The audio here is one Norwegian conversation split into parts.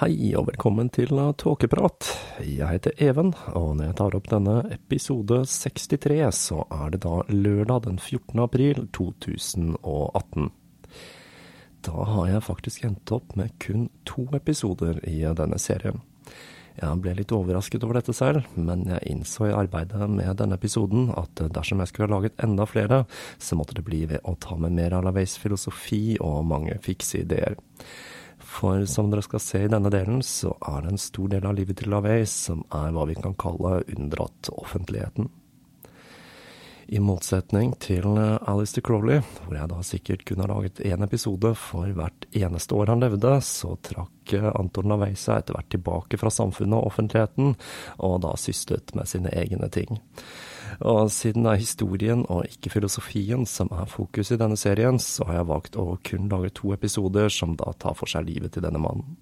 Hei og velkommen til Tåkeprat. Jeg heter Even, og når jeg tar opp denne episode 63, så er det da lørdag den 14. april 2018. Da har jeg faktisk endt opp med kun to episoder i denne serien. Jeg ble litt overrasket over dette selv, men jeg innså i arbeidet med denne episoden at dersom jeg skulle ha laget enda flere, så måtte det bli ved å ta med mer av Laveis filosofi og mange fikse ideer. For som dere skal se i denne delen, så er det en stor del av livet til LaVey som er hva vi kan kalle unndratt offentligheten. I motsetning til Alistair Crowley, hvor jeg da sikkert kunne ha laget én episode for hvert eneste år han levde, så trakk Anton LaVey seg etter hvert tilbake fra samfunnet og offentligheten, og da syslet med sine egne ting. Og siden det er historien og ikke filosofien som er fokus i denne serien, så har jeg valgt å kun lage to episoder som da tar for seg livet til denne mannen.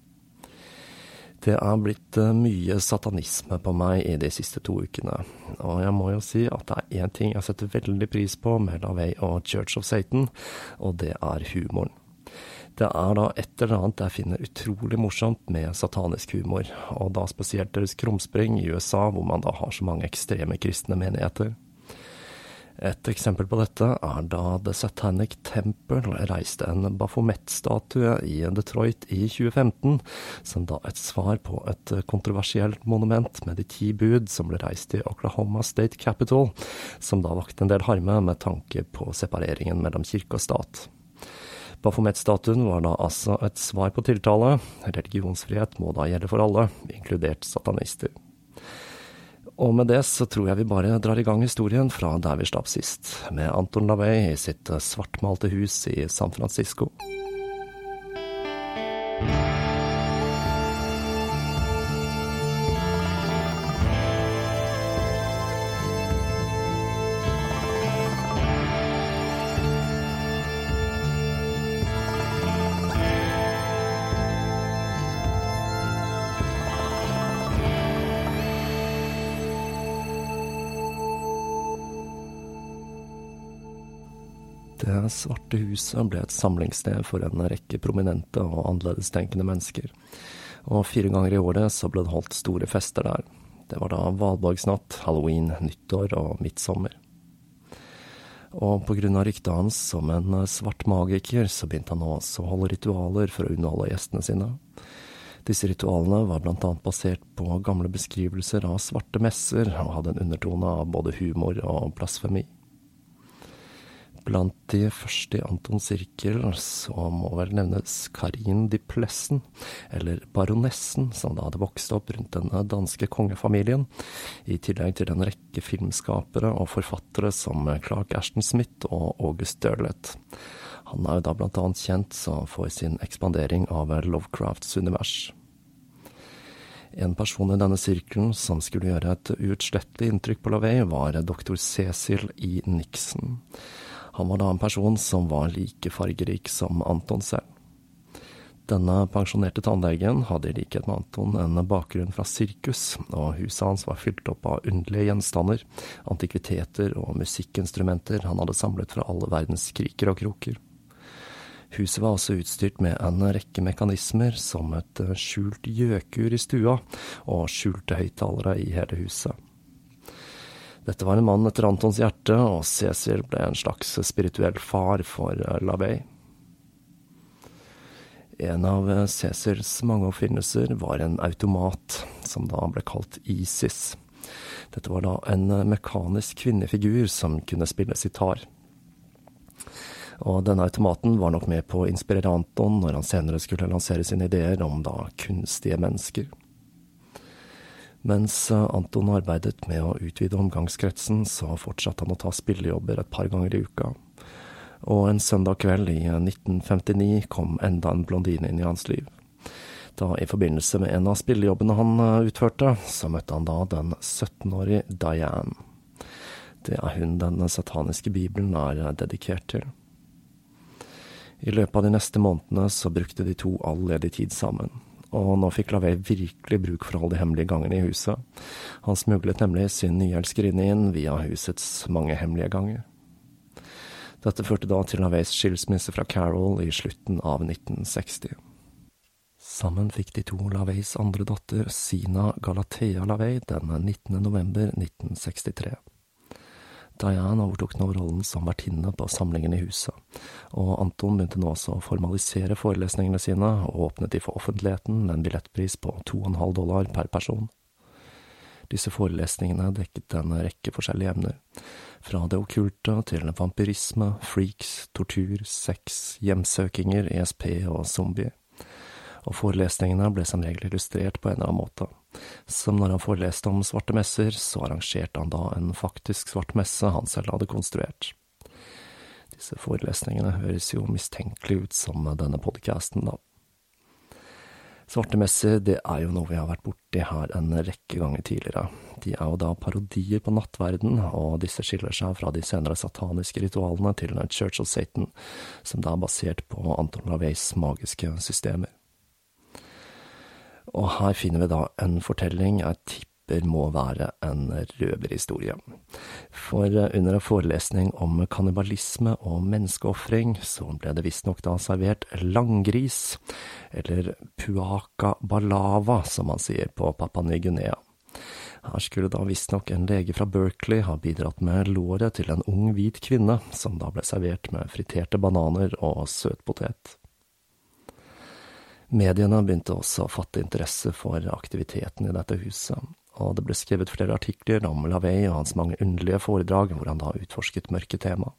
Det er blitt eh, mye satanisme på meg i de siste to ukene, og jeg må jo si at det er én ting jeg setter veldig pris på med LaVey og Church of Satan, og det er humoren. Det er da et eller annet jeg finner utrolig morsomt med satanisk humor, og da spesielt deres krumspring i USA, hvor man da har så mange ekstreme kristne menigheter. Et eksempel på dette er da The Satanic Temple reiste en Baphomet-statue i Detroit i 2015, som da et svar på et kontroversielt monument med de ti bud som ble reist i Oklahoma State Capitol, som da vakte en del harme med tanke på separeringen mellom kirke og stat. Baphomet-statuen var da altså et svar på tiltale. Religionsfrihet må da gjelde for alle, inkludert satanister. Og med det så tror jeg vi bare drar i gang historien fra der vi slapp sist, med Anton LaVey i sitt svartmalte hus i San Francisco. Huset ble et samlingssted for en rekke prominente og annerledestenkende mennesker, og fire ganger i året så ble det holdt store fester der. Det var da valborgsnatt, halloween, nyttår og midtsommer. Og av ryktet hans som en svart magiker, så begynte han også å holde ritualer for å underholde gjestene sine. Disse ritualene var annet basert på gamle beskrivelser av svarte messer, og hadde en undertone av både humor og blasfemi. Blant de første i Antons sirkel så må vel nevnes Karin de Plessen, eller baronessen, som da hadde vokst opp rundt den danske kongefamilien, i tillegg til en rekke filmskapere og forfattere som Clark Ashton Smith og August Derleth. Han er jo da blant annet kjent for sin ekspandering av Lovecrafts univers. En person i denne sirkelen som skulle gjøre et uutslettelig inntrykk på LaVey, var doktor Cecil E. Nixon. Han var da en person som var like fargerik som Anton selv. Denne pensjonerte tannlegen hadde i likhet med Anton en bakgrunn fra sirkus, og huset hans var fylt opp av underlige gjenstander, antikviteter og musikkinstrumenter han hadde samlet fra alle verdens kriker og kroker. Huset var også utstyrt med en rekke mekanismer, som et skjult gjøkur i stua, og skjulte høyttalere i hele huset. Dette var en mann etter Antons hjerte, og Cæsar ble en slags spirituell far for eh, Lavey. En av eh, Cæsars mange oppfinnelser var en automat, som da ble kalt Isis. Dette var da en eh, mekanisk kvinnefigur som kunne spille sitar. Og denne automaten var nok med på å inspirere Anton når han senere skulle lansere sine ideer om da kunstige mennesker. Mens eh, Anton arbeidet med å utvide omgangskretsen, så fortsatte han å ta spillejobber et par ganger i uka. Og en søndag kveld i 1959 eh, kom enda en blondine inn i hans liv. Da i forbindelse med en av spillejobbene han eh, utførte, så møtte han da den 17-årige Diane. Det er hun den sataniske bibelen er dedikert til. I løpet av de neste månedene så brukte de to all ledig tid sammen og nå fikk Lavey virkelig bruk for alle de hemmelige gangene i huset. Han smuglet nemlig sin nye inn via husets mange hemmelige ganger. Dette førte da til Laveys skilsmisse fra Carol i slutten av 1960. Sammen fikk de to Laveys andre datter, Sina Galatea Lavey, den 19. november 1963. Diane overtok nå rollen som vertinne på samlingen i huset, og Anton begynte nå også å formalisere forelesningene sine, og åpnet de for offentligheten med en billettpris på 2,5 dollar per person. Disse forelesningene dekket en rekke forskjellige emner, fra det okkulte til vampyrisme, freaks, tortur, sex, hjemsøkinger, ESP og zombier og forelesningene ble som regel illustrert på en eller annen måte. Som når han foreleste om svarte messer, så arrangerte han da en faktisk svart messe han selv hadde konstruert. Disse forelesningene høres jo mistenkelig ut som denne podcasten, da. Svarte messer, det er jo noe vi har vært borti her en rekke ganger tidligere. De er jo da parodier på nattverden, og disse skiller seg fra de senere sataniske ritualene til Church of Satan, som da er basert på Anton Laveys magiske systemer. Og her finner vi da en fortelling jeg tipper må være en røverhistorie. For eh, under en forelesning om kannibalisme og menneskeofring, så ble det visstnok da servert langgris, eller puaka balava, som man sier på Papua Ny-Guinea. Her skulle da visstnok en lege fra Berkeley ha bidratt med låret til en ung hvit kvinne, som da ble servert med friterte bananer og søtpotet. Mediene begynte også å fatte interesse for aktiviteten i dette huset, og det ble skrevet flere artikler om Lavey og hans mange underlige foredrag hvor han da utforsket mørke tema.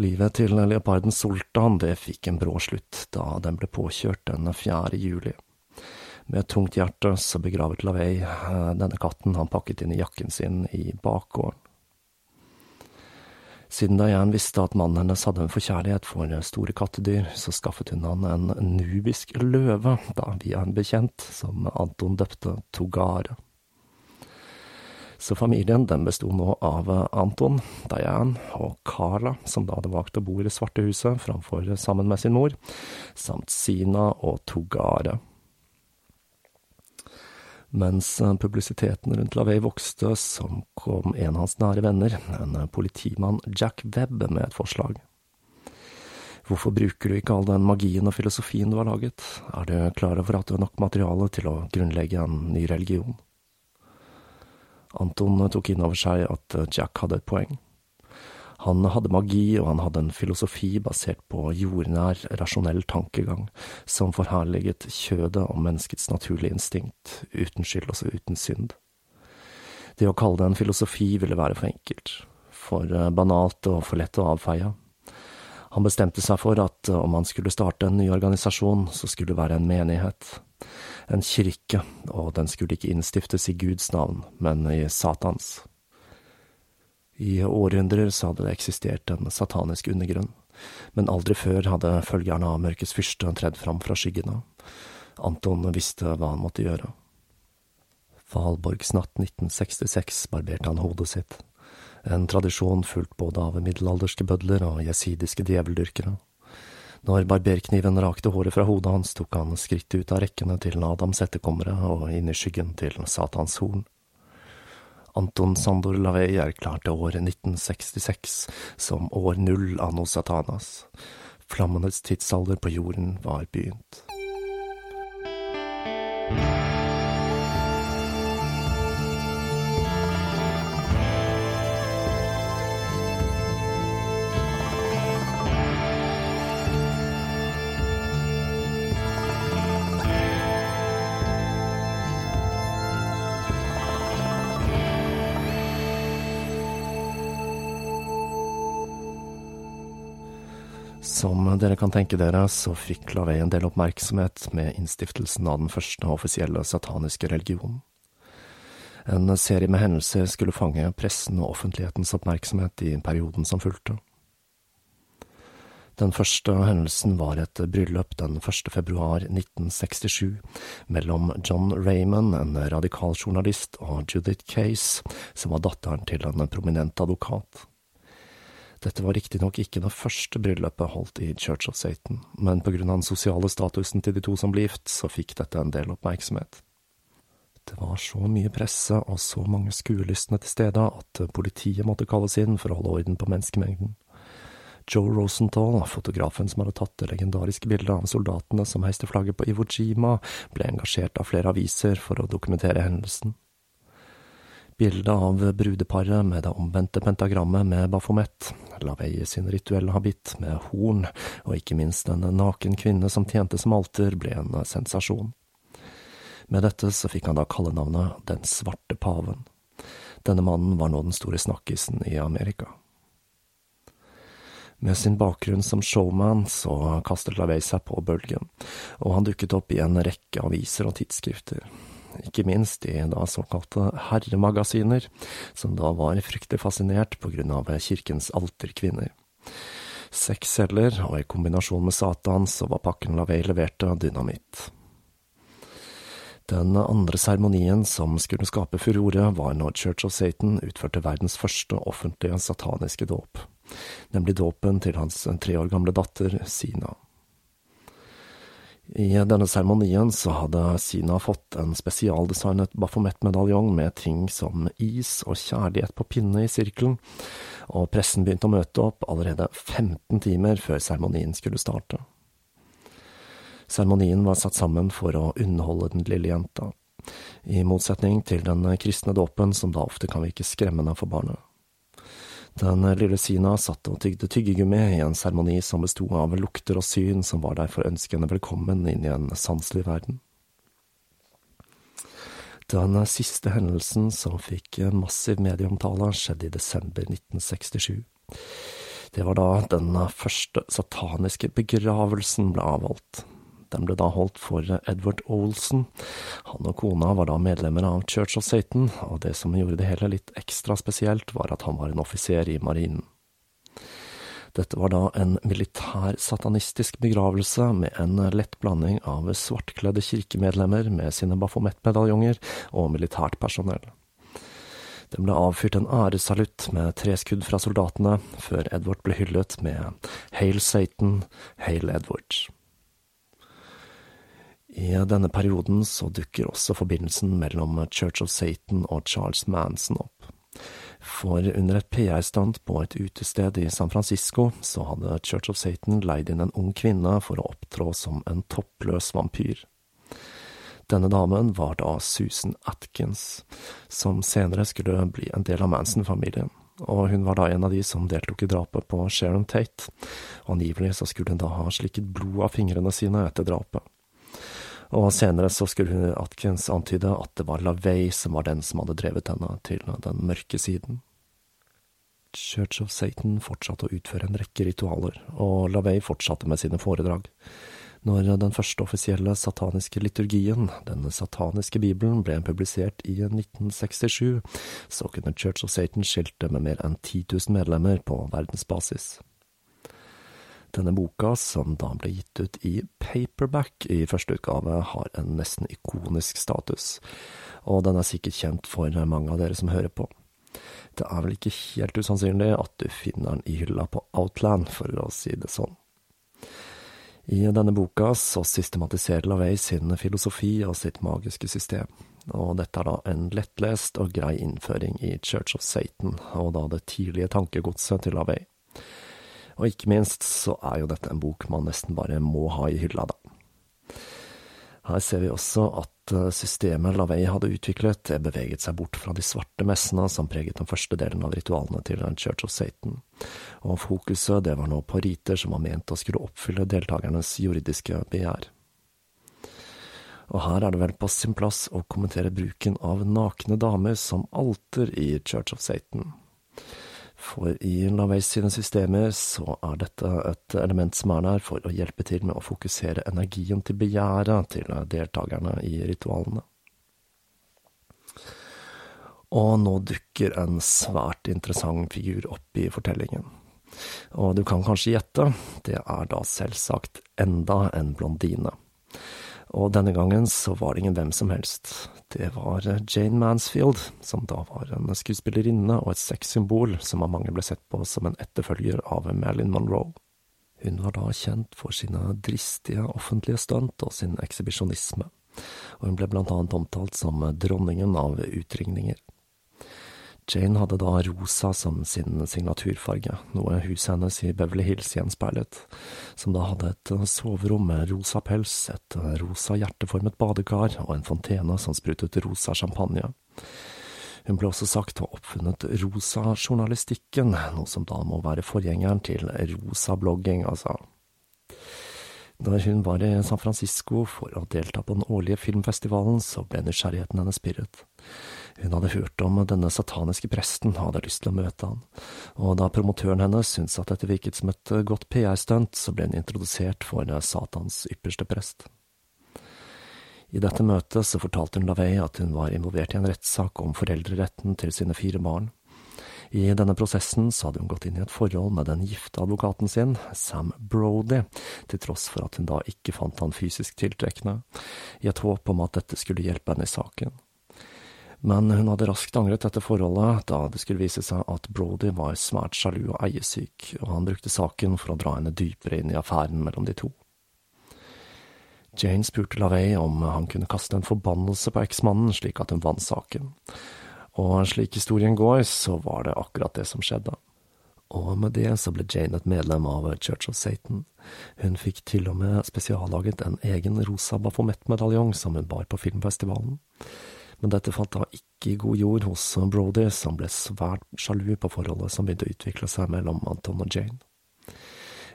Livet til leoparden Sultan det fikk en brå slutt da den ble påkjørt den 4. juli. Med et tungt hjerte så begravet Lavey eh, denne katten han pakket inn i jakken sin i bakgården. Siden Diane visste at mannen hennes hadde en forkjærlighet for store kattedyr, så skaffet hun han en nubisk løve, da via en bekjent, som Anton døpte Togare. Så familien den besto nå av Anton, Diane og Carla, som da hadde valgt å bo i Det svarte huset framfor sammen med sin mor, samt Sina og Togare. Mens publisiteten rundt LaVey vokste, så kom en av hans nære venner, en politimann Jack Webb, med et forslag. Hvorfor bruker du ikke all den magien og filosofien du har laget? Er du klar over at du har nok materiale til å grunnlegge en ny religion? Anton tok inn over seg at Jack hadde et poeng. Han hadde magi, og han hadde en filosofi basert på jordnær, rasjonell tankegang, som forherliget kjødet og menneskets naturlige instinkt, uten skyld og uten synd. Det å kalle det en filosofi ville være for enkelt, for banalt og for lett å avfeie. Han bestemte seg for at eh, om han skulle starte en ny organisasjon, så skulle det være en menighet, en kirke, og den skulle ikke innstiftes i Guds navn, men i Satans. I århundrer så hadde det eksistert en satanisk undergrunn, men aldri før hadde følgerne av Mørkets fyrste tredd fram fra skyggene. Anton visste hva han måtte gjøre. Valborgsnatt 1966 barberte han hodet sitt en tradisjon fulgt både av middelalderske bødler og jesidiske djeveldyrkere. Når barberkniven rakte håret fra hodet hans, tok han skrittet ut av rekkene til Adams etterkommere og inn i skyggen til Satans horn. Anton Sandor Lavey erklærte året 1966 som år null anno Satanas. Flammenes tidsalder på jorden var begynt. Som dere kan tenke dere, så fikk Lavey en del oppmerksomhet med innstiftelsen av den første offisielle sataniske religionen. En serie med hendelser skulle fange pressen og offentlighetens oppmerksomhet i perioden som fulgte. Den første hendelsen var et bryllup den 1. februar 1967 mellom John Raymond, en radikal journalist, og Judith Case, som var datteren til en prominent advokat. Dette var riktignok ikke det første bryllupet holdt i Church of Satan, men på grunn av den sosiale statusen til de to som ble gift, så fikk dette en del oppmerksomhet. Det var så mye presse og så mange skuelystne til stede at politiet måtte kalles inn for å holde orden på menneskemengden. Joe Rosenthal, fotografen som hadde tatt det legendariske bildet av soldatene som heiste flagget på Iwo Jima, ble engasjert av flere aviser for å dokumentere hendelsen. Bildet av brudeparet med det omvendte pentagrammet med Baphomet, Lavey sin rituelle habitt med horn, og ikke minst en naken kvinne som tjente som alter, ble en sensasjon. Med dette så fikk han da kallenavnet Den svarte paven. Denne mannen var nå den store snakkisen i Amerika. Med sin bakgrunn som showman så kastet Lavey seg på bølgen, og han dukket opp i en rekke aviser og tidsskrifter ikke minst i da såkalte herremagasiner, som da var fryktelig fascinert på grunn av kirkens alterkvinner. Seks celler, og i kombinasjon med Satan så var pakken Lavey leverte dynamitt. Den andre seremonien som skulle skape furore, var når Church of Satan utførte verdens første offentlige sataniske dåp, nemlig dåpen til hans tre år gamle datter Sina. I denne seremonien så hadde Sina fått en spesialdesignet Baphomet-medaljong med ting som is og kjærlighet på pinne i sirkelen, og pressen begynte å møte opp allerede 15 timer før seremonien skulle starte. Seremonien var satt sammen for å underholde den lille jenta, i motsetning til den kristne dåpen som da ofte kan virke skremmende for barnet. Den lille Sina satt og tygde tyggegummi i en seremoni som besto av lukter og syn som var der for å ønske henne velkommen inn i en sanselig verden. Den siste hendelsen som fikk massiv medieomtale, skjedde i desember 1967. Det var da den første sataniske begravelsen ble avholdt. Den ble da holdt for Edward Olsen. Han og kona var da medlemmer av Church of Satan, og det som gjorde det hele litt ekstra spesielt, var at han var en offiser i marinen. Dette var da en militær satanistisk begravelse med en lett blanding av svartkledde kirkemedlemmer med sine bafomettmedaljonger og militært personell. Det ble avfyrt en æresalutt med tre skudd fra soldatene, før Edward ble hyllet med Hail Satan, Hail Edward. I denne perioden så dukker også forbindelsen mellom Church of Satan og Charles Manson opp. For under et PR-stand på et utested i San Francisco, så hadde Church of Satan leid inn en ung kvinne for å opptrå som en toppløs vampyr. Denne damen var da Susan Atkins, som senere skulle bli en del av Manson-familien, og hun var da en av de som deltok i drapet på Sharon Tate. Angivelig så skulle hun da ha slikket blod av fingrene sine etter drapet. Og senere så skulle Atkins antyde at det var LaVey som var den som hadde drevet henne til den mørke siden. Church of Satan fortsatte å utføre en rekke ritualer, og LaVey fortsatte med sine foredrag. Når den første offisielle sataniske liturgien, den sataniske bibelen, ble publisert i 1967, så kunne Church of Satan skilte med mer enn 10 000 medlemmer på verdensbasis. Denne boka, som da ble gitt ut i paperback i første utgave, har en nesten ikonisk status, og den er sikkert kjent for mange av dere som hører på. Det er vel ikke helt usannsynlig at du finner den i hylla på Outland, for å si det sånn. I denne boka så systematiserer LaVey sin filosofi og sitt magiske system, og dette er da en lettlest og grei innføring i Church of Satan, og da det tidlige tankegodset til LaVey. Og ikke minst så er jo dette en bok man nesten bare må ha i hylla, da. Her ser vi også at eh, systemet LaVey hadde utviklet, beveget seg bort fra de svarte messene som preget den første delen av ritualene til Church of Satan, og fokuset det var nå på riter som var ment å skulle oppfylle deltakernes juridiske begjær. Og her er det vel på sin plass å kommentere bruken av nakne damer som alter i Church of Satan. For i Laveis sine systemer så er dette et element som er der for å hjelpe til med å fokusere energien til begjæret til deltakerne i ritualene. Og nå dukker en svært interessant figur opp i fortellingen. Og du kan kanskje gjette, det er da selvsagt enda en blondine. Og denne gangen så var det ingen hvem som helst. Det var eh, Jane Mansfield, som da var en skuespillerinne og et sexsymbol som av mange ble sett på som en etterfølger av Marilyn Monroe. Hun var da kjent for sine dristige offentlige stunt og sin ekshibisjonisme, og hun ble blant annet omtalt som dronningen av utringninger. Jane hadde da rosa som sin signaturfarge, noe huset hennes i Beverly Hills gjenspeilet, som da hadde et soverom med rosa pels, et rosa hjerteformet badekar og en fontene som sprutet rosa champagne. Hun ble også sagt å ha oppfunnet rosa journalistikken, noe som da må være forgjengeren til rosa blogging, altså. Da hun var i San Francisco for å delta på den årlige filmfestivalen, så ble nysgjerrigheten hennes pirret. Hun hadde hørt om denne sataniske presten og hadde lyst til å møte han, og da promotøren hennes syntes at dette virket som et godt PR-stunt, så ble hun introdusert for Satans ypperste prest. I dette møtet så fortalte hun LaVey at hun var involvert i en rettssak om foreldreretten til sine fire barn. I denne prosessen så hadde hun gått inn i et forhold med den gifte advokaten sin, Sam Brody, til tross for at hun da ikke fant han fysisk tiltrekkende, i et håp om at dette skulle hjelpe henne i saken. Men hun hadde raskt angret dette forholdet, da det skulle vise seg at Brody var svært sjalu og eiesyk, og han brukte saken for å dra henne dypere inn i affæren mellom de to. Jane spurte LaVey om han kunne kaste en forbannelse på eksmannen slik at hun vant saken, og slik historien går, så var det akkurat det som skjedde. Og med det så ble Jane et medlem av Church of Satan. Hun fikk til og med spesiallaget en egen rosa Baphomet-medaljong som hun bar på filmfestivalen men dette falt da ikke god jord hos Brody, som ble svært sjalu på forholdet som begynte å utvikle seg mellom Anton og Jane.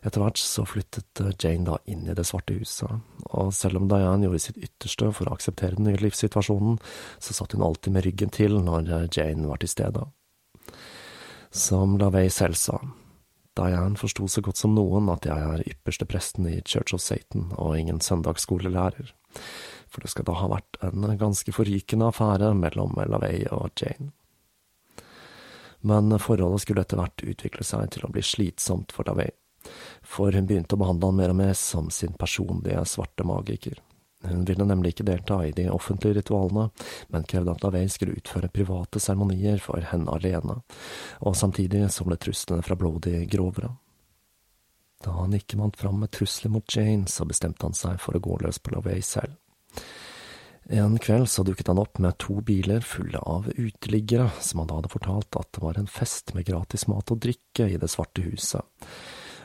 Etter hvert så flyttet Jane da inn i Det svarte huset, og selv om Diane gjorde sitt ytterste for å akseptere den nye livssituasjonen, så satt hun alltid med ryggen til når Jane var til stede. Som LaVey selv sa, Diane forsto så godt som noen at jeg er ypperste presten i Church of Satan og ingen søndagsskolelærer for det skal da ha vært en ganske forrykende affære mellom LaVey og Jane. Men forholdet skulle etter hvert utvikle seg til å bli slitsomt for LaVey, for hun begynte å behandle han mer og mer som sin personlige svarte magiker. Hun ville nemlig ikke delta i de offentlige ritualene, men krevde at LaVey skulle utføre private seremonier for henne alene, og samtidig så ble truslene fra Brody grovere. Da han ikke vant fram med trusler mot Jane, så bestemte han seg for å gå løs på LaVey selv. En kveld så dukket han opp med to biler fulle av uteliggere, som han da hadde fortalt at det var en fest med gratis mat og drikke i Det svarte huset,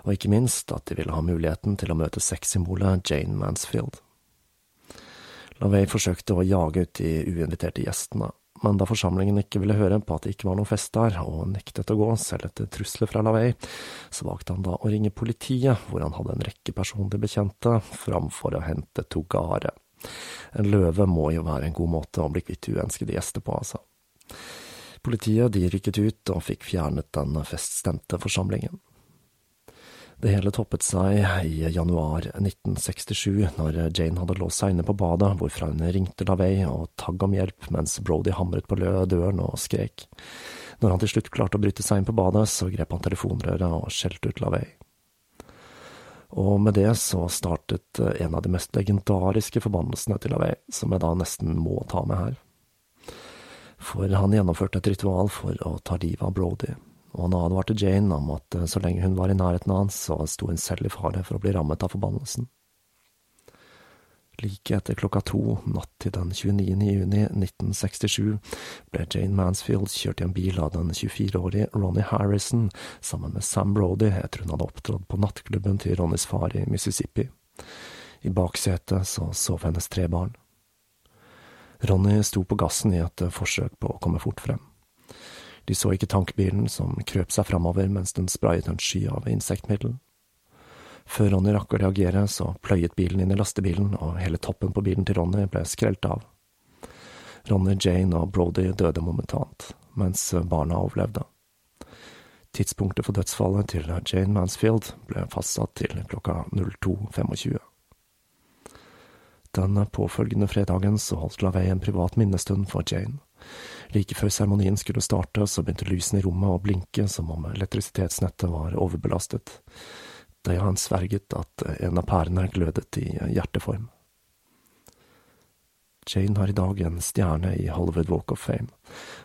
og ikke minst at de ville ha muligheten til å møte sexsymbolet Jane Mansfield. LaVey forsøkte å jage ut de uinviterte gjestene, men da forsamlingen ikke ville høre på at det ikke var noen fest der, og nektet å gå, selv etter trusler fra LaVey, så valgte han da å ringe politiet, hvor han hadde en rekke personlige bekjente, framfor å hente Togare. En løve må jo være en god måte å bli kvitt uønskede gjester på, altså. Politiet de rykket ut og fikk fjernet den feststemte forsamlingen. Det hele toppet seg i januar 1967, når Jane hadde låst seg inne på badet, hvorfra hun ringte LaVey og tagg om hjelp mens Brody hamret på døren og skrek. Når han til slutt klarte å bryte seg inn på badet, så grep han telefonrøret og skjelte ut LaVey. Og med det så startet eh, en av de mest legendariske forbannelsene til Lavey, som jeg da nesten må ta med her. For han gjennomførte et ritual for å ta livet av Brody, og han advarte Jane om at eh, så lenge hun var i nærheten av hans, så sto hun selv i fare for å bli rammet av forbannelsen. Like etter klokka to natt til den 29. juni 1967 ble Jane Mansfield kjørt i en bil av den 24-årige Ronny Harrison sammen med Sam Brody etter hun hadde opptrådt på nattklubben til Ronnys far i Mississippi. I baksetet så sov hennes tre barn. Ronny sto på gassen i et forsøk på å komme fort frem. De så ikke tankbilen som krøp seg framover mens den sprayet en sky av insektmiddel. Før Ronny rakk å reagere, så pløyet bilen inn i lastebilen, og hele toppen på bilen til Ronny ble skrelt av. Ronny, Jane og Brody døde momentant, mens barna overlevde. Tidspunktet for dødsfallet til Jane Mansfield ble fastsatt til klokka 02.25. Den påfølgende fredagen så holdt LaVey en privat minnestund for Jane. Like før seremonien skulle starte, så begynte lysene i rommet å blinke som om elektrisitetsnettet var overbelastet da han sverget at en av pærene glødet i hjerteform. Jane har i dag en stjerne i Hollywood Walk of Fame,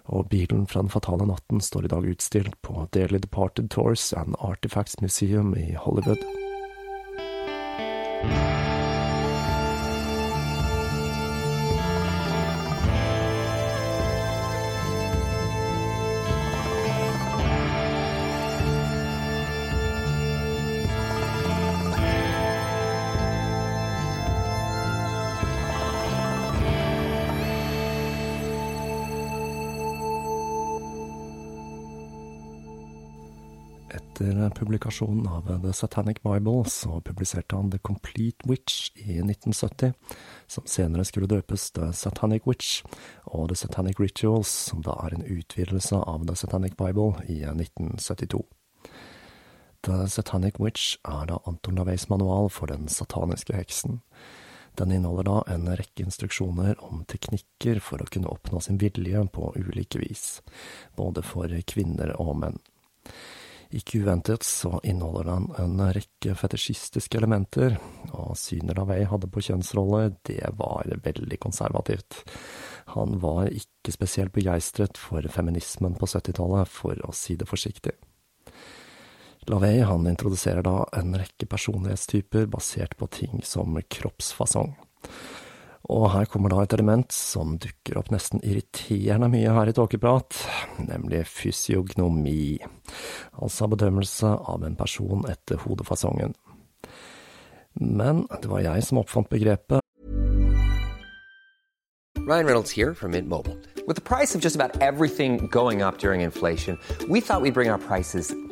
og bilen fra den fatale natten står i dag utstilt på Daily Departed Tours and Artifacts Museum i Hollywood. Etter publikasjonen av The Satanic Bible så publiserte han The Complete Witch i 1970, som senere skulle døpes The Satanic Witch, og The Satanic Rituals, som da er en utvidelse av The Satanic Bible, i 1972. The Satanic Witch er da Anton Laveys manual for den sataniske heksen. Den inneholder da en rekke instruksjoner om teknikker for å kunne oppnå sin vilje på ulike vis, både for kvinner og menn. Ikke uventet så inneholder den en rekke fetisjistiske elementer, og synet LaVey hadde på kjønnsrolle, det var veldig konservativt. Han var ikke spesielt begeistret for feminismen på 70-tallet, for å si det forsiktig. LaVey han introduserer da en rekke personlighetstyper basert på ting som kroppsfasong. Og her kommer da et element som dukker opp nesten irriterende mye her i Tåkeprat, nemlig fysiognomi, altså bedømmelse av en person etter hodefasongen. Men det var jeg som oppfant begrepet. Ryan Reynolds her fra Mint Mobile. Med prisen på nesten alt som går opp under inflasjonen, trodde vi at vi skulle bringe prisene prices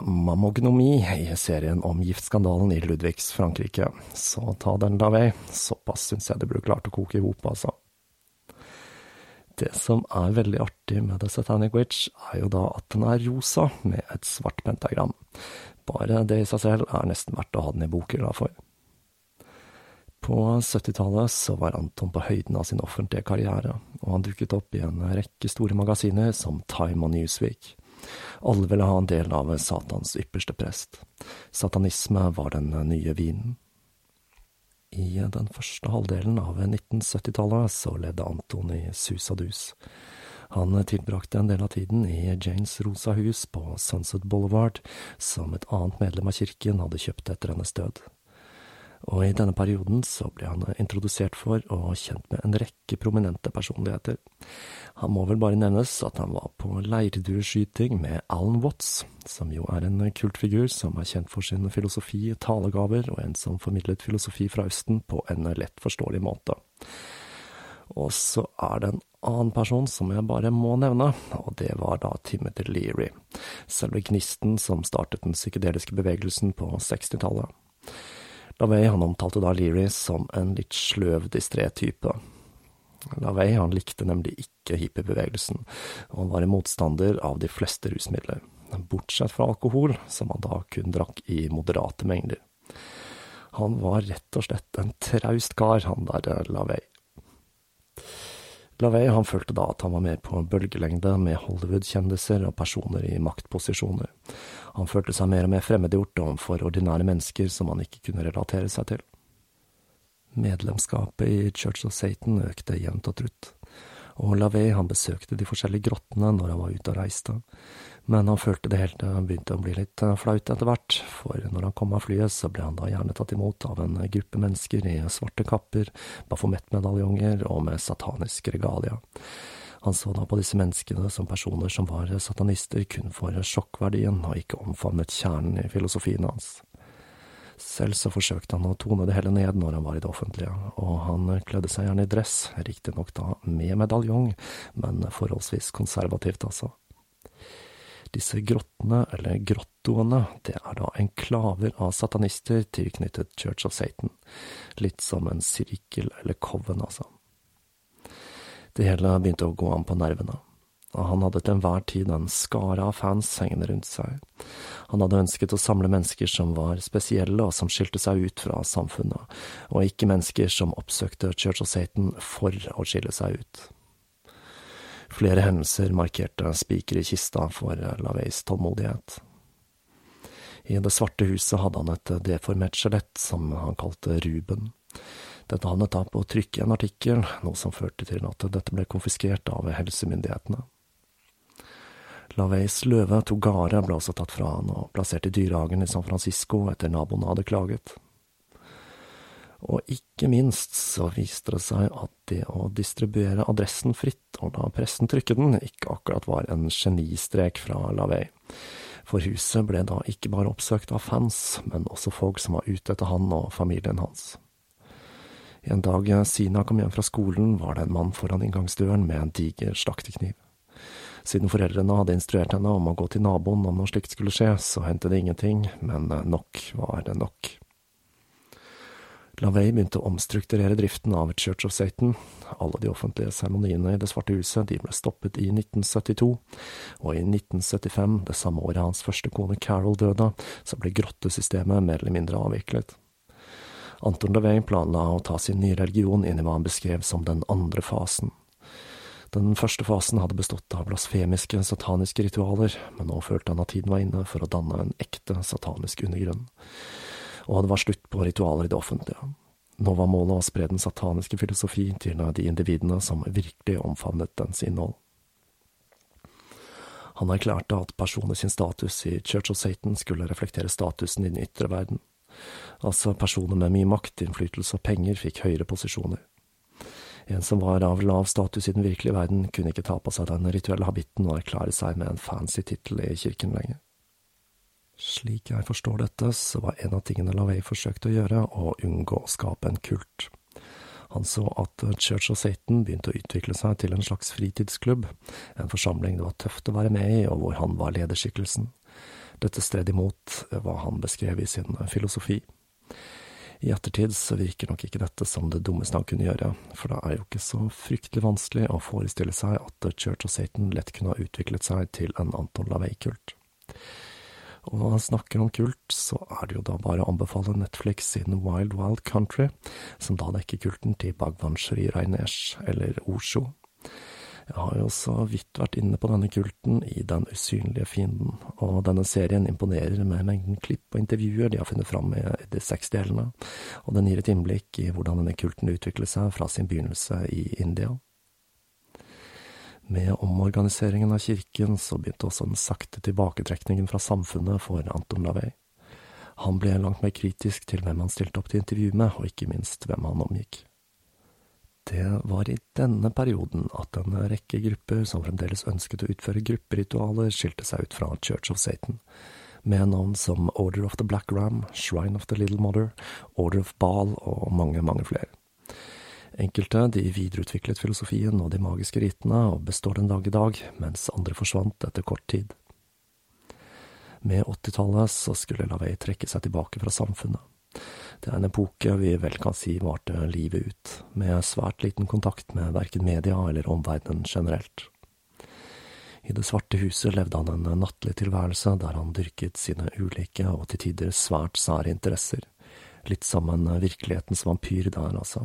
Mammognomi i serien om giftskandalen i Ludvigs Frankrike. Så ta den da vei. Såpass syns jeg det burde klart å koke i hop, altså. Det som er veldig artig med The Satanic Witch, er jo da at den er rosa med et svart pentagram. Bare det i seg selv er nesten verdt å ha den i bokhylla for. På 70-tallet så var Anton på høyden av sin offentlige karriere, og han dukket opp i en rekke store magasiner som Time og Newsweek. Alle ville ha en del av Satans ypperste prest. Satanisme var den nye vinen. I den første halvdelen av 1970-tallet så levde Anton i sus og dus. Han tilbrakte en del av tiden i Janes rosa hus på Sunset Boulevard, som et annet medlem av kirken hadde kjøpt etter hennes død og i denne perioden så ble han introdusert for og kjent med en rekke prominente personligheter. Han må vel bare nevnes at han var på leirdueskyting med Alan Watts, som jo er en kultfigur som er kjent for sin filosofi, talegaver og en som formidlet filosofi fra Østen på en lett forståelig måte. Og så er det en annen person som jeg bare må nevne, og det var da Timothy Leary, selve gnisten som startet den psykedeliske bevegelsen på 60-tallet. LaVey han omtalte da Leary som en litt sløv, distré type. LaVey han likte nemlig ikke hippiebevegelsen, og han var en motstander av de fleste rusmidler, bortsett fra alkohol, som han da kun drakk i moderate mengder. Han var rett og slett en traust kar, han der LaVey. LaVey han følte da at han var mer på bølgelengde med Hollywood-kjendiser og personer i maktposisjoner. Han følte seg mer og mer fremmedgjort overfor ordinære mennesker som han ikke kunne relatere seg til. Medlemskapet i Church of Satan økte jevnt og trutt, og LaVey han besøkte de forskjellige grottene når han var ute og reiste, men han følte det hele begynte å bli litt eh, flaut etter hvert, for når han kom av flyet, så ble han da gjerne tatt imot av en gruppe mennesker i svarte kapper, bafomettmedaljonger og med satanisk regalia. Han så da på disse menneskene som personer som var satanister kun for sjokkverdien, og ikke omfavnet kjernen i filosofien hans. Selv så forsøkte han å tone det hele ned når han var i det offentlige, og han kledde seg gjerne i dress, riktignok da med medaljong, men forholdsvis konservativt, altså. Disse grottene, eller grottoene, det er da enklaver av satanister tilknyttet Church of Satan, litt som en sirkel eller coven, altså. Det hele begynte å gå an på nervene, og han hadde til enhver tid en skare av fans hengende rundt seg. Han hadde ønsket å samle mennesker som var spesielle og som skilte seg ut fra samfunnet, og ikke mennesker som oppsøkte Church of Satan for å skille seg ut. Flere hendelser markerte spiker i kista for Laveys tålmodighet. I Det svarte huset hadde han et deformert skjelett som han kalte Ruben. Dette havnet da på trykk i en artikkel, noe som førte til at dette ble konfiskert av helsemyndighetene. Laveys løve Togare ble også tatt fra han og plassert i dyrehagen i San Francisco etter naboene hadde klaget. Og ikke minst så viste det seg at det å distribuere adressen fritt og la pressen trykke den, ikke akkurat var en genistrek fra Lavey. For huset ble da ikke bare oppsøkt av fans, men også folk som var ute etter han og familien hans. En dag Sina kom hjem fra skolen, var det en mann foran inngangsdøren med en diger slaktekniv. Siden foreldrene hadde instruert henne om å gå til naboen om noe slikt skulle skje, så hendte det ingenting, men nok var det nok. LaVey begynte å omstrukturere driften av Church of Satan. Alle de offentlige seremoniene i Det svarte huset de ble stoppet i 1972, og i 1975, det samme året hans første kone Carol døde, så ble grottesystemet mer eller mindre avviklet. Anton LaVey planla å ta sin nye religion inn i hva han beskrev som den andre fasen. Den første fasen hadde bestått av blasfemiske, sataniske ritualer, men nå følte han at tiden var inne for å danne en ekte satanisk undergrunn og det var slutt på ritualer i det offentlige. Nå var målet å spre den sataniske filosofi til de individene som virkelig omfavnet dens innhold. Han erklærte at personer sin status i Church of Satan skulle reflektere statusen i den ytre verden. Altså, personer med mye makt, innflytelse og penger fikk høyere posisjoner. En som var av lav status i den virkelige verden, kunne ikke ta på seg den rituelle habitten og erklære seg med en fancy tittel i kirken lenger. Slik jeg forstår dette, så var en av tingene LaVey forsøkte å gjøre, å unngå å skape en kult. Han så at Church of Satan begynte å utvikle seg til en slags fritidsklubb, en forsamling det var tøft å være med i, og hvor han var lederskikkelsen. Dette stred imot hva han beskrev i sin filosofi. I ettertid så virker nok ikke dette som det dummeste han kunne gjøre, for det er jo ikke så fryktelig vanskelig å forestille seg at Church of Satan lett kunne ha utviklet seg til en Anton LaVey-kult. Og når han snakker om kult, så er det jo da bare å anbefale Netflix sin Wild Wild Country, som da dekker kulten til Bhagwan Shri Rainesh, eller Osho. Jeg har jo så vidt vært inne på denne kulten i Den usynlige fienden, og denne serien imponerer med mengden klipp og intervjuer de har funnet fram i de seks delene, og den gir et innblikk i hvordan denne kulten utvikler seg fra sin begynnelse i India. Med omorganiseringen av kirken så begynte også den sakte tilbaketrekningen fra samfunnet for Anton Lavey. Han ble langt mer kritisk til hvem han stilte opp til intervju med, og ikke minst hvem han omgikk. Det var i denne perioden at en rekke grupper som fremdeles ønsket å utføre grupperitualer, skilte seg ut fra Church of Satan, med navn som Order of the Black Ram, Shrine of the Little Mother, Order of Baal og mange, mange flere. Enkelte de videreutviklet filosofien og de magiske ritene, og består den dag i dag, mens andre forsvant etter kort tid. Med åttitallet så skulle Lavey trekke seg tilbake fra samfunnet. Det er en epoke vi vel kan si varte livet ut, med svært liten kontakt med verken media eller omverdenen generelt. I Det svarte huset levde han en nattlig tilværelse der han dyrket sine ulike og til tider svært sære interesser, litt som en virkelighetens vampyr der, altså.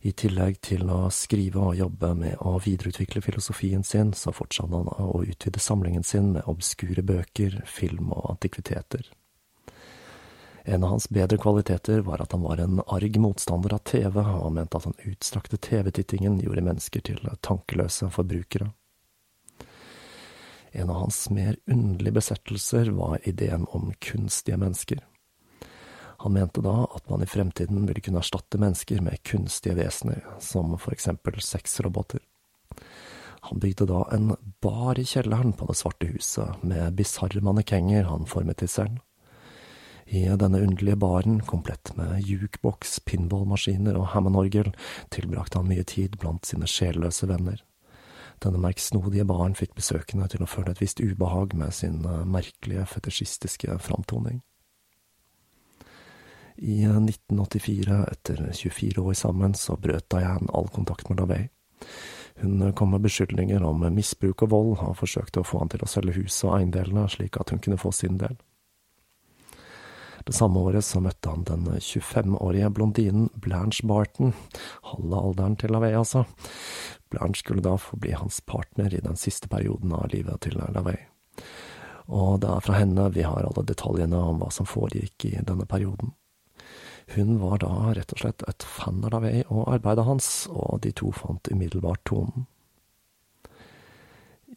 I tillegg til å skrive og jobbe med å videreutvikle filosofien sin, så fortsatte han å utvide samlingen sin med obskure bøker, film og antikviteter. En av hans bedre kvaliteter var at han var en arg motstander av TV, og mente at den utstrakte TV-tittingen gjorde mennesker til tankeløse forbrukere. En av hans mer underlige besettelser var ideen om kunstige mennesker. Han mente da at man i fremtiden ville kunne erstatte mennesker med kunstige vesener, som for eksempel sexroboter. Han bygde da en bar i kjelleren på Det svarte huset, med bisarre mannekenger han formet til selv. I denne underlige baren, komplett med jukeboks, pinballmaskiner og Hammond-orgel, tilbrakte han mye tid blant sine sjelløse venner. Denne merksnodige baren fikk besøkende til å føle et visst ubehag med sin merkelige, fetisjistiske framtoning. I 1984, etter 24 år sammen, så brøt Diane all kontakt med Lavey. Hun kom med beskyldninger om misbruk og vold, og forsøkte å få han til å selge huset og eiendelene, slik at hun kunne få sin del. Det samme året så møtte han den 25-årige blondinen Blanche Barton, halve alderen til Lavey, altså. Blanche skulle da få bli hans partner i den siste perioden av livet til Lavey. Og det er fra henne vi har alle detaljene om hva som foregikk i denne perioden. Hun var da rett og slett et fan av Lavey og arbeidet hans, og de to fant umiddelbart tonen.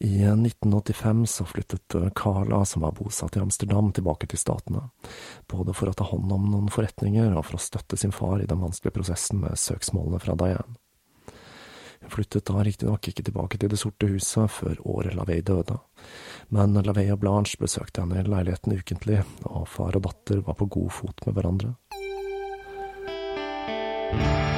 I 1985 så flyttet Carla, som var bosatt i Amsterdam, tilbake til Statene, både for å ta hånd om noen forretninger og for å støtte sin far i den vanskelige prosessen med søksmålene fra Diane. Hun flyttet da riktignok ikke tilbake til Det sorte huset før året Lavey døde, men Lavey og Blanche besøkte henne i leiligheten ukentlig, og far og datter var på god fot med hverandre. På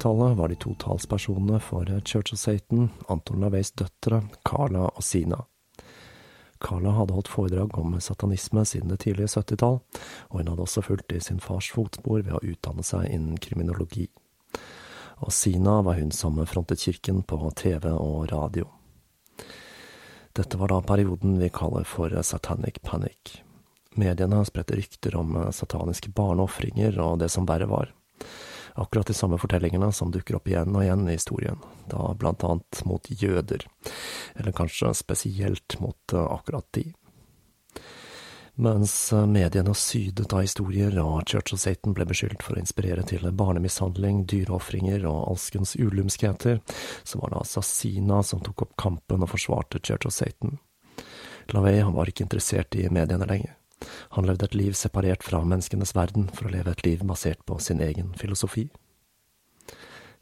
80-tallet var de to talspersonene for Church of Satan Anton Laveys døtre, Carla og Sina. Carla hadde holdt foredrag om satanisme siden det tidlige 70-tall, og hun hadde også fulgt i sin fars fotspor ved å utdanne seg innen kriminologi. Og Sina var hun som frontet kirken på TV og radio. Dette var da perioden vi kaller for satanic panic. Mediene spredte rykter om sataniske barneofringer og det som verre var akkurat de samme fortellingene som dukker opp igjen og igjen i historien, da blant annet mot jøder, eller kanskje spesielt mot akkurat de. Mens mediene sydet av historier og Church of Satan ble beskyldt for å inspirere til barnemishandling, dyreofringer og alskens ulumskheter, så var det altså Sina som tok opp kampen og forsvarte Church of Satan. LaVey var ikke interessert i mediene lenger. Han levde et liv separert fra menneskenes verden for å leve et liv basert på sin egen filosofi.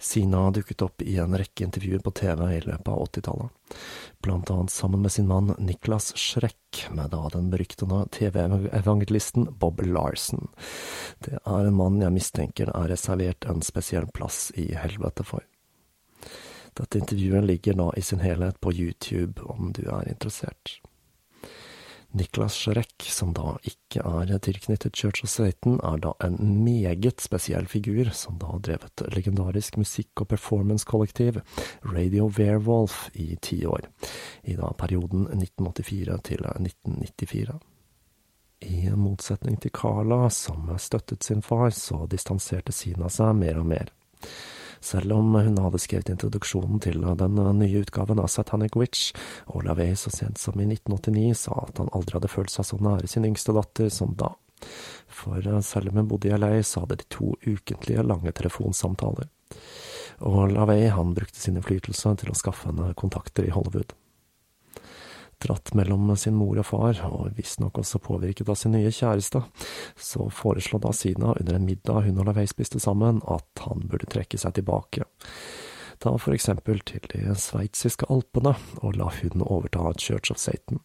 Sina dukket opp i en rekke intervjuer på TV i løpet av 80-tallet, blant annet sammen med sin mann Niklas Schreck, med da den beryktede TV-evangelisten Bob Larsen. Det er en mann jeg mistenker er reservert en spesiell plass i helvete for. Dette intervjuet ligger nå i sin helhet på YouTube om du er interessert. Niklas Schreck, som da ikke er tilknyttet Church of Satan, er da en meget spesiell figur, som da har drevet legendarisk musikk- og performance-kollektiv Radio Werewolf i ti år, i da perioden 1984 til 1994. I motsetning til Carla, som støttet sin far, så distanserte Sina seg mer og mer selv om hun hadde skrevet introduksjonen til den nye utgaven av Satanic Witch, og LaVey så sent som i 1989 sa at han aldri hadde følt seg så nære sin yngste datter som da. For selv om hun bodde i LA, så hadde de to ukentlige lange telefonsamtaler. Og LaVey han brukte sin innflytelse til å skaffe henne kontakter i Hollywood dratt mellom sin mor og far, og visstnok også påvirket av sin nye kjæreste, så foreslo da Sina under en middag hun og LaVey spiste sammen, at han burde trekke seg tilbake. Da for eksempel til de sveitsiske alpene, og la hun overta Church of Satan.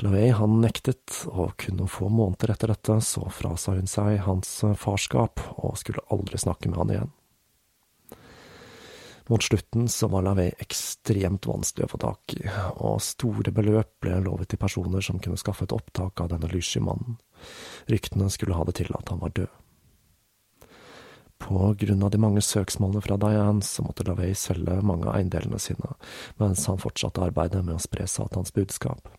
LaVey han nektet, og kun noen få måneder etter dette så frasa hun seg hans farskap, og skulle aldri snakke med han igjen. Mot slutten så var Lavey ekstremt vanskelig å få tak i, og store beløp ble lovet til personer som kunne skaffe et opptak av denne lyssky mannen. Ryktene skulle ha det til at han var død. På grunn av de mange søksmålene fra Diane så måtte Lavey selge mange av eiendelene sine, mens han fortsatte arbeidet med å spre Satans budskap.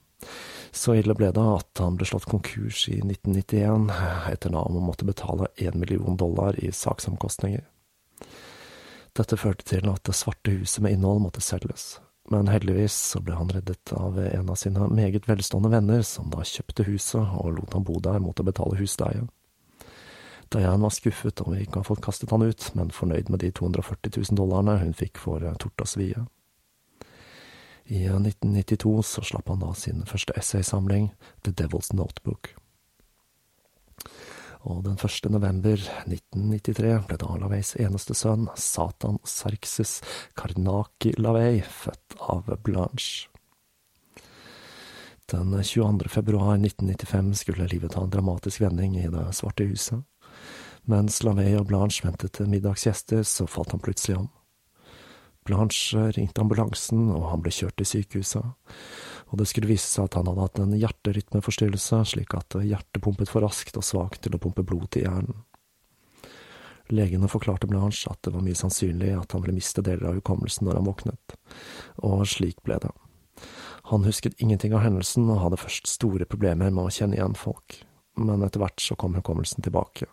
Så ille ble det at han ble slått konkurs i 1991, etter at han måtte betale én million dollar i saksomkostninger. Dette førte til at det svarte huset med innhold måtte selges, men heldigvis så ble han reddet av en av sine meget velstående venner, som da kjøpte huset og lot han bo der mot å betale husleie. Diane var skuffet over ikke å ha fått kastet han ut, men fornøyd med de 240 000 dollarene hun fikk for tort og svie. I 1992 så slapp han da sin første essaysamling, The Devil's Notebook og den 1. november 1993 ble da Laveys eneste sønn, Satan Sarkses Karnaki Lavey, født av Blanche. Den 22. februar 1995 skulle livet ta en dramatisk vending i Det svarte huset. Mens Lavey og Blanche ventet middagsgjester, så falt han plutselig om. Blanche ringte ambulansen, og han ble kjørt til sykehuset og det skulle vise seg at han hadde hatt en hjerterytmeforstyrrelse, slik at hjertet pumpet for raskt og svakt til å pumpe blod til hjernen. Legene forklarte Blanche at det var mye sannsynlig at han ville miste deler av hukommelsen når han våknet, og slik ble det. Han husket ingenting av hendelsen og hadde først store problemer med å kjenne igjen folk, men etter hvert så kom hukommelsen tilbake.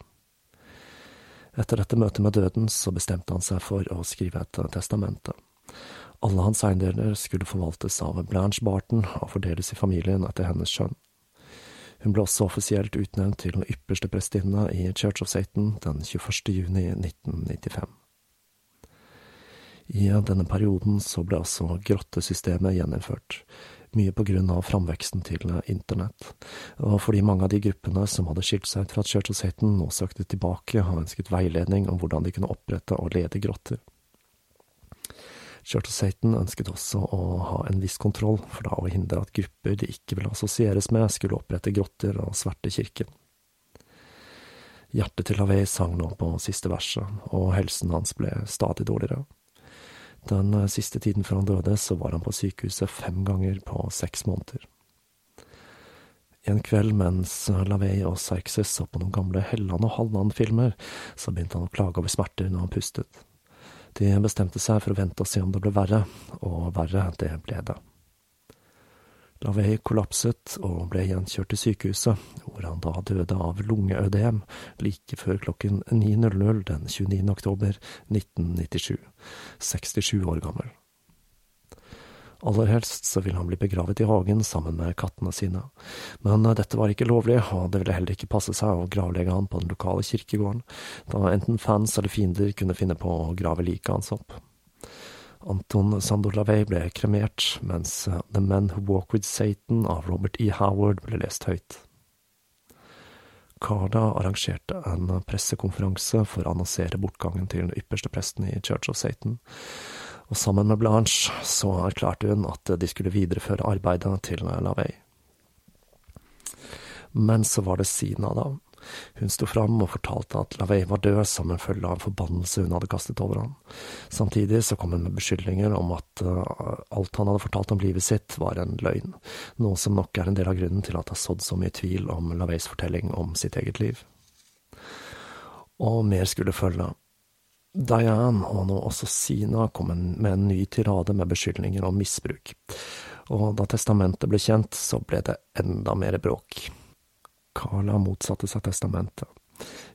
Etter dette møtet med døden så bestemte han seg for å skrive et testamente. Alle hans eiendeler skulle forvaltes av Blanche Barton og fordeles i familien etter hennes skjønn. Hun ble også offisielt utnevnt til den ypperste prestinne i Church of Satan den 21. juni 1995. I denne perioden så ble altså grottesystemet gjeninnført, mye på grunn av framveksten til internett, og fordi mange av de gruppene som hadde skilt seg ut fra Church of Satan nå søkte tilbake og ønsket veiledning om hvordan de kunne opprette og lede grotter. Church of Satan ønsket også å ha en viss kontroll, for da å hindre at grupper de ikke ville assosieres med, skulle opprette grotter og sverte kirken. Hjertet til Lavey sang nå på siste verset, og helsen hans ble stadig dårligere. Den siste tiden før han døde, så var han på sykehuset fem ganger på seks måneder. En kveld mens Lavey og Sarkses så på noen gamle Helland og Halland-filmer, så begynte han å klage over smerter når han pustet. De bestemte seg for å vente og se om det ble verre, og verre, det ble det. Lavey kollapset og ble igjen kjørt til sykehuset, hvor han da døde av lungeødem like før klokken 9.00 den 29. oktober 1997, 67 år gammel. Aller helst så ville han bli begravet i hagen sammen med kattene sine, men dette var ikke lovlig, og det ville heller ikke passe seg å gravlegge han på den lokale kirkegården, da enten fans eller fiender kunne finne på å grave liket hans opp. Anton Sandolavey ble kremert, mens The Men Who Walk With Satan av Robert E. Howard ble lest høyt. Carda arrangerte en pressekonferanse for å annonsere bortgangen til den ypperste presten i Church of Satan, og sammen med Blanche så erklærte hun at de skulle videreføre arbeidet til Lavey. Men så var det Sina, da. Hun sto fram og fortalte at Lavey var død som en følge av en forbannelse hun hadde kastet over ham. Samtidig så kom hun med beskyldninger om at uh, alt han hadde fortalt om livet sitt, var en løgn, noe som nok er en del av grunnen til at det har sådd så mye tvil om Laveys fortelling om sitt eget liv. Og mer skulle følge. Diane, og nå også Sina, kom med en ny tirade med beskyldninger om misbruk, og da testamentet ble kjent, så ble det enda mer bråk. Carla motsatte seg testamentet.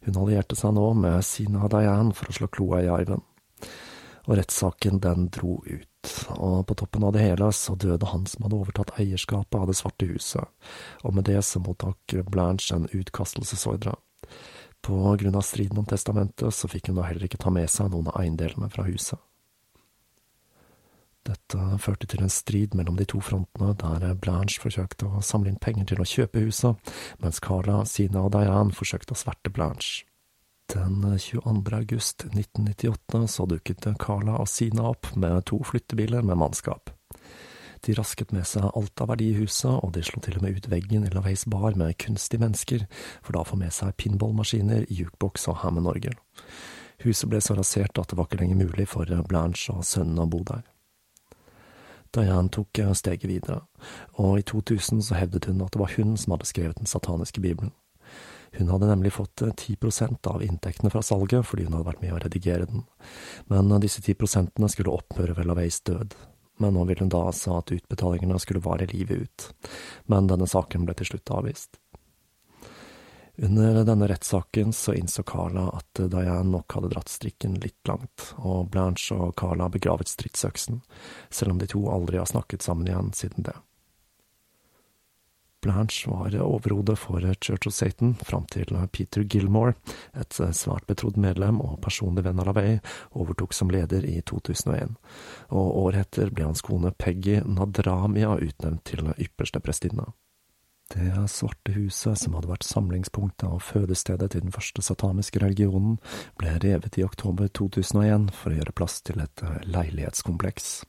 Hun allierte seg nå med Sina Diane for å slå kloa i arven. Og rettssaken, den dro ut, og på toppen av det hele så døde han som hadde overtatt eierskapet av Det svarte huset, og med det så mottok Blanche en utkastelsesordre. På grunn av striden om testamentet så fikk hun da heller ikke ta med seg noen av eiendelene fra huset. Dette førte til en strid mellom de to frontene, der Blanche forsøkte å samle inn penger til å kjøpe huset, mens Carla, Sina og Diane forsøkte å sverte Blanche. Den 22. august 1998 så dukket Carla og Sina opp med to flyttebiler med mannskap. De rasket med seg alt av verdi i huset, og de slo til og med ut veggen i Laveis bar med kunstige mennesker, for da å få med seg pinballmaskiner, jukebox og Hammond-orgel. Huset ble så rasert at det var ikke lenger mulig for Blanche og sønnen å bo der. Diane tok steget videre, og i 2000 så hevdet hun at det var hun som hadde skrevet den sataniske bibelen. Hun hadde nemlig fått 10% av inntektene fra salget fordi hun hadde vært med å redigere den, men disse 10% skulle opphøre ved Laveis død men nå ville hun da altså at utbetalingene skulle vare livet ut, men denne saken ble til slutt avvist. Under denne rettssaken så innså Carla at Diane nok hadde dratt strikken litt langt, og Blanche og Carla begravet stridsøksen, selv om de to aldri har snakket sammen igjen siden det. Blanche var overhodet for Church of Satan fram til Peter Gilmore, et svært betrodd medlem og personlig venn av LaVey, overtok som leder i 2001, og året etter ble hans kone Peggy Nadramia utnevnt til ypperste prestinne. Det svarte huset, som hadde vært samlingspunktet og fødestedet til den første sataniske religionen, ble revet i oktober 2001 for å gjøre plass til et leilighetskompleks.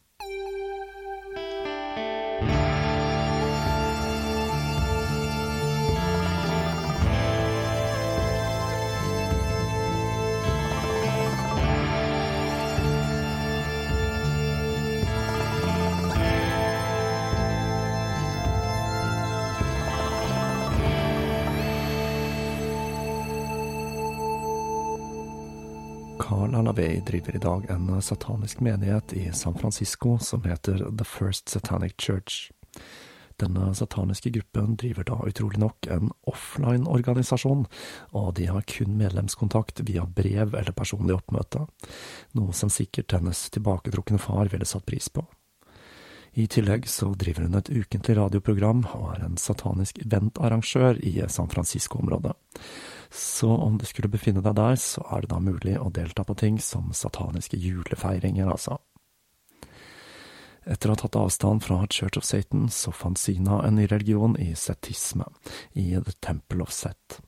Carl driver i dag en satanisk menighet i San Francisco som heter The First Satanic Church. Denne sataniske gruppen driver da utrolig nok en offline-organisasjon, og de har kun medlemskontakt via brev eller personlig oppmøte, noe som sikkert hennes tilbaketrukne far ville satt pris på. I tillegg så driver hun et ukentlig radioprogram og er en satanisk eventarrangør i San Francisco-området. Så om du skulle befinne deg der, så er det da mulig å delta på ting som sataniske julefeiringer, altså. Etter å ha tatt avstand fra Church of Satan, så fant Sina en ny religion i setisme, i The Temple of Set.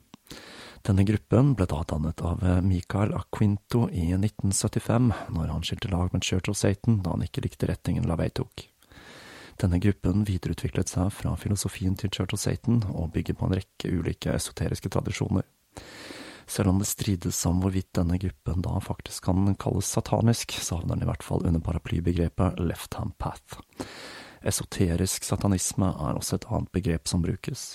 Denne gruppen ble da dannet av Michael Aquinto i 1975, når han skilte lag med Church of Satan da han ikke likte retningen Lavey tok. Denne gruppen videreutviklet seg fra filosofien til Church of Satan og bygger på en rekke ulike esoteriske tradisjoner. Selv om det strides om hvorvidt denne gruppen da faktisk kan kalles satanisk, så havner den i hvert fall under paraplybegrepet left hand path. Esoterisk satanisme er også et annet begrep som brukes.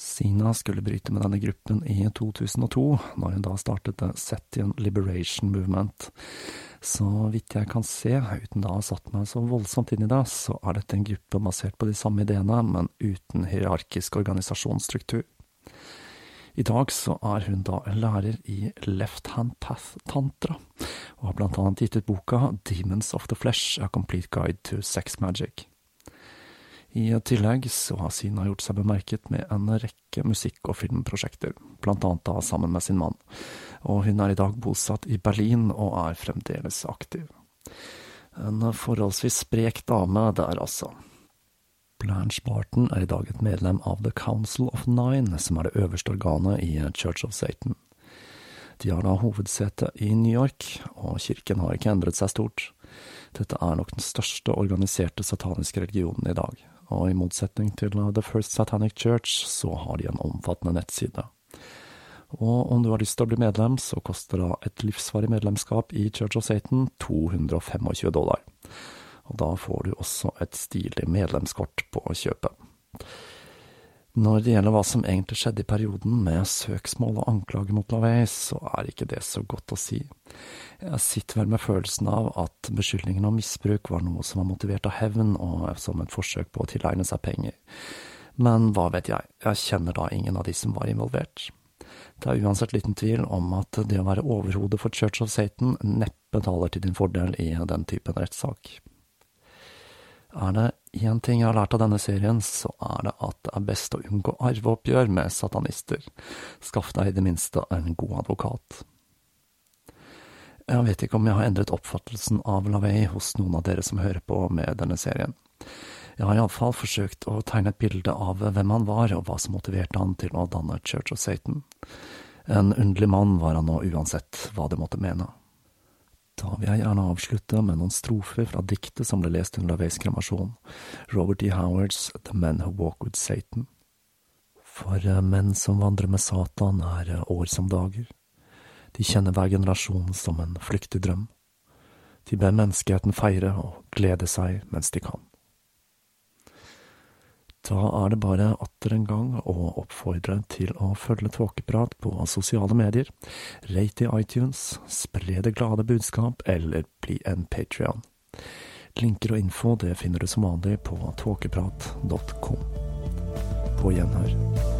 Sina skulle bryte med denne gruppen i 2002, når hun da startet The Setian Liberation Movement. Så vidt jeg kan se, uten da å ha satt meg så voldsomt inn i det, så er dette en gruppe basert på de samme ideene, men uten hierarkisk organisasjonsstruktur. I dag så er hun da en lærer i Left Hand Path Tantra, og har blant annet gitt ut boka Demons of the Flesh, A Complete Guide to Sex Magic. I tillegg så har Sina gjort seg bemerket med en rekke musikk- og filmprosjekter, blant annet da sammen med sin mann, og hun er i dag bosatt i Berlin og er fremdeles aktiv. En forholdsvis sprek dame der, altså. Blanche Barton er i dag et medlem av The Council of Nine, som er det øverste organet i Church of Satan. De har da hovedsete i New York, og kirken har ikke endret seg stort. Dette er nok den største organiserte sataniske religionen i dag, og i motsetning til The First Satanic Church, så har de en omfattende nettside. Og om du har lyst til å bli medlem, så koster da et livsvarig medlemskap i Church of Satan 225 dollar. Og da får du også et stilig medlemskort på kjøpet. Når det gjelder hva som egentlig skjedde i perioden med søksmål og anklager mot LaVey, så er ikke det så godt å si. Jeg sitter vel med følelsen av at beskyldningen om misbruk var noe som var motivert av hevn og som et forsøk på å tilegne seg penger. Men hva vet jeg, jeg kjenner da ingen av de som var involvert. Det er uansett liten tvil om at det å være overhode for Church of Satan neppe taler til din fordel i den typen rettssak. Er det én ting jeg har lært av denne serien, så er det at det er best å unngå arveoppgjør med satanister. Skaff deg i det minste en god advokat. Jeg vet ikke om jeg har endret oppfattelsen av LaVey hos noen av dere som hører på med denne serien. Jeg har iallfall forsøkt å tegne et bilde av hvem han var, og hva som motiverte han til å danne Church of Satan. En underlig mann var han nå uansett hva det måtte mene. Da vil jeg gjerne avslutte med noen strofer fra diktet som ble lest under kremasjonen, kremasjon, Robert E. Howards The Men Who Walk With Satan. For eh, menn som vandrer med Satan, er eh, år som dager. De kjenner hver generasjon som en flyktig drøm. De ber menneskeheten feire og glede seg mens de kan. Da er det bare atter en gang å oppfordre til å følge Tåkeprat på sosiale medier, rate i iTunes, spre det glade budskap eller bli en patrion. Linker og info det finner du som vanlig på tåkeprat.com. På gjenhør.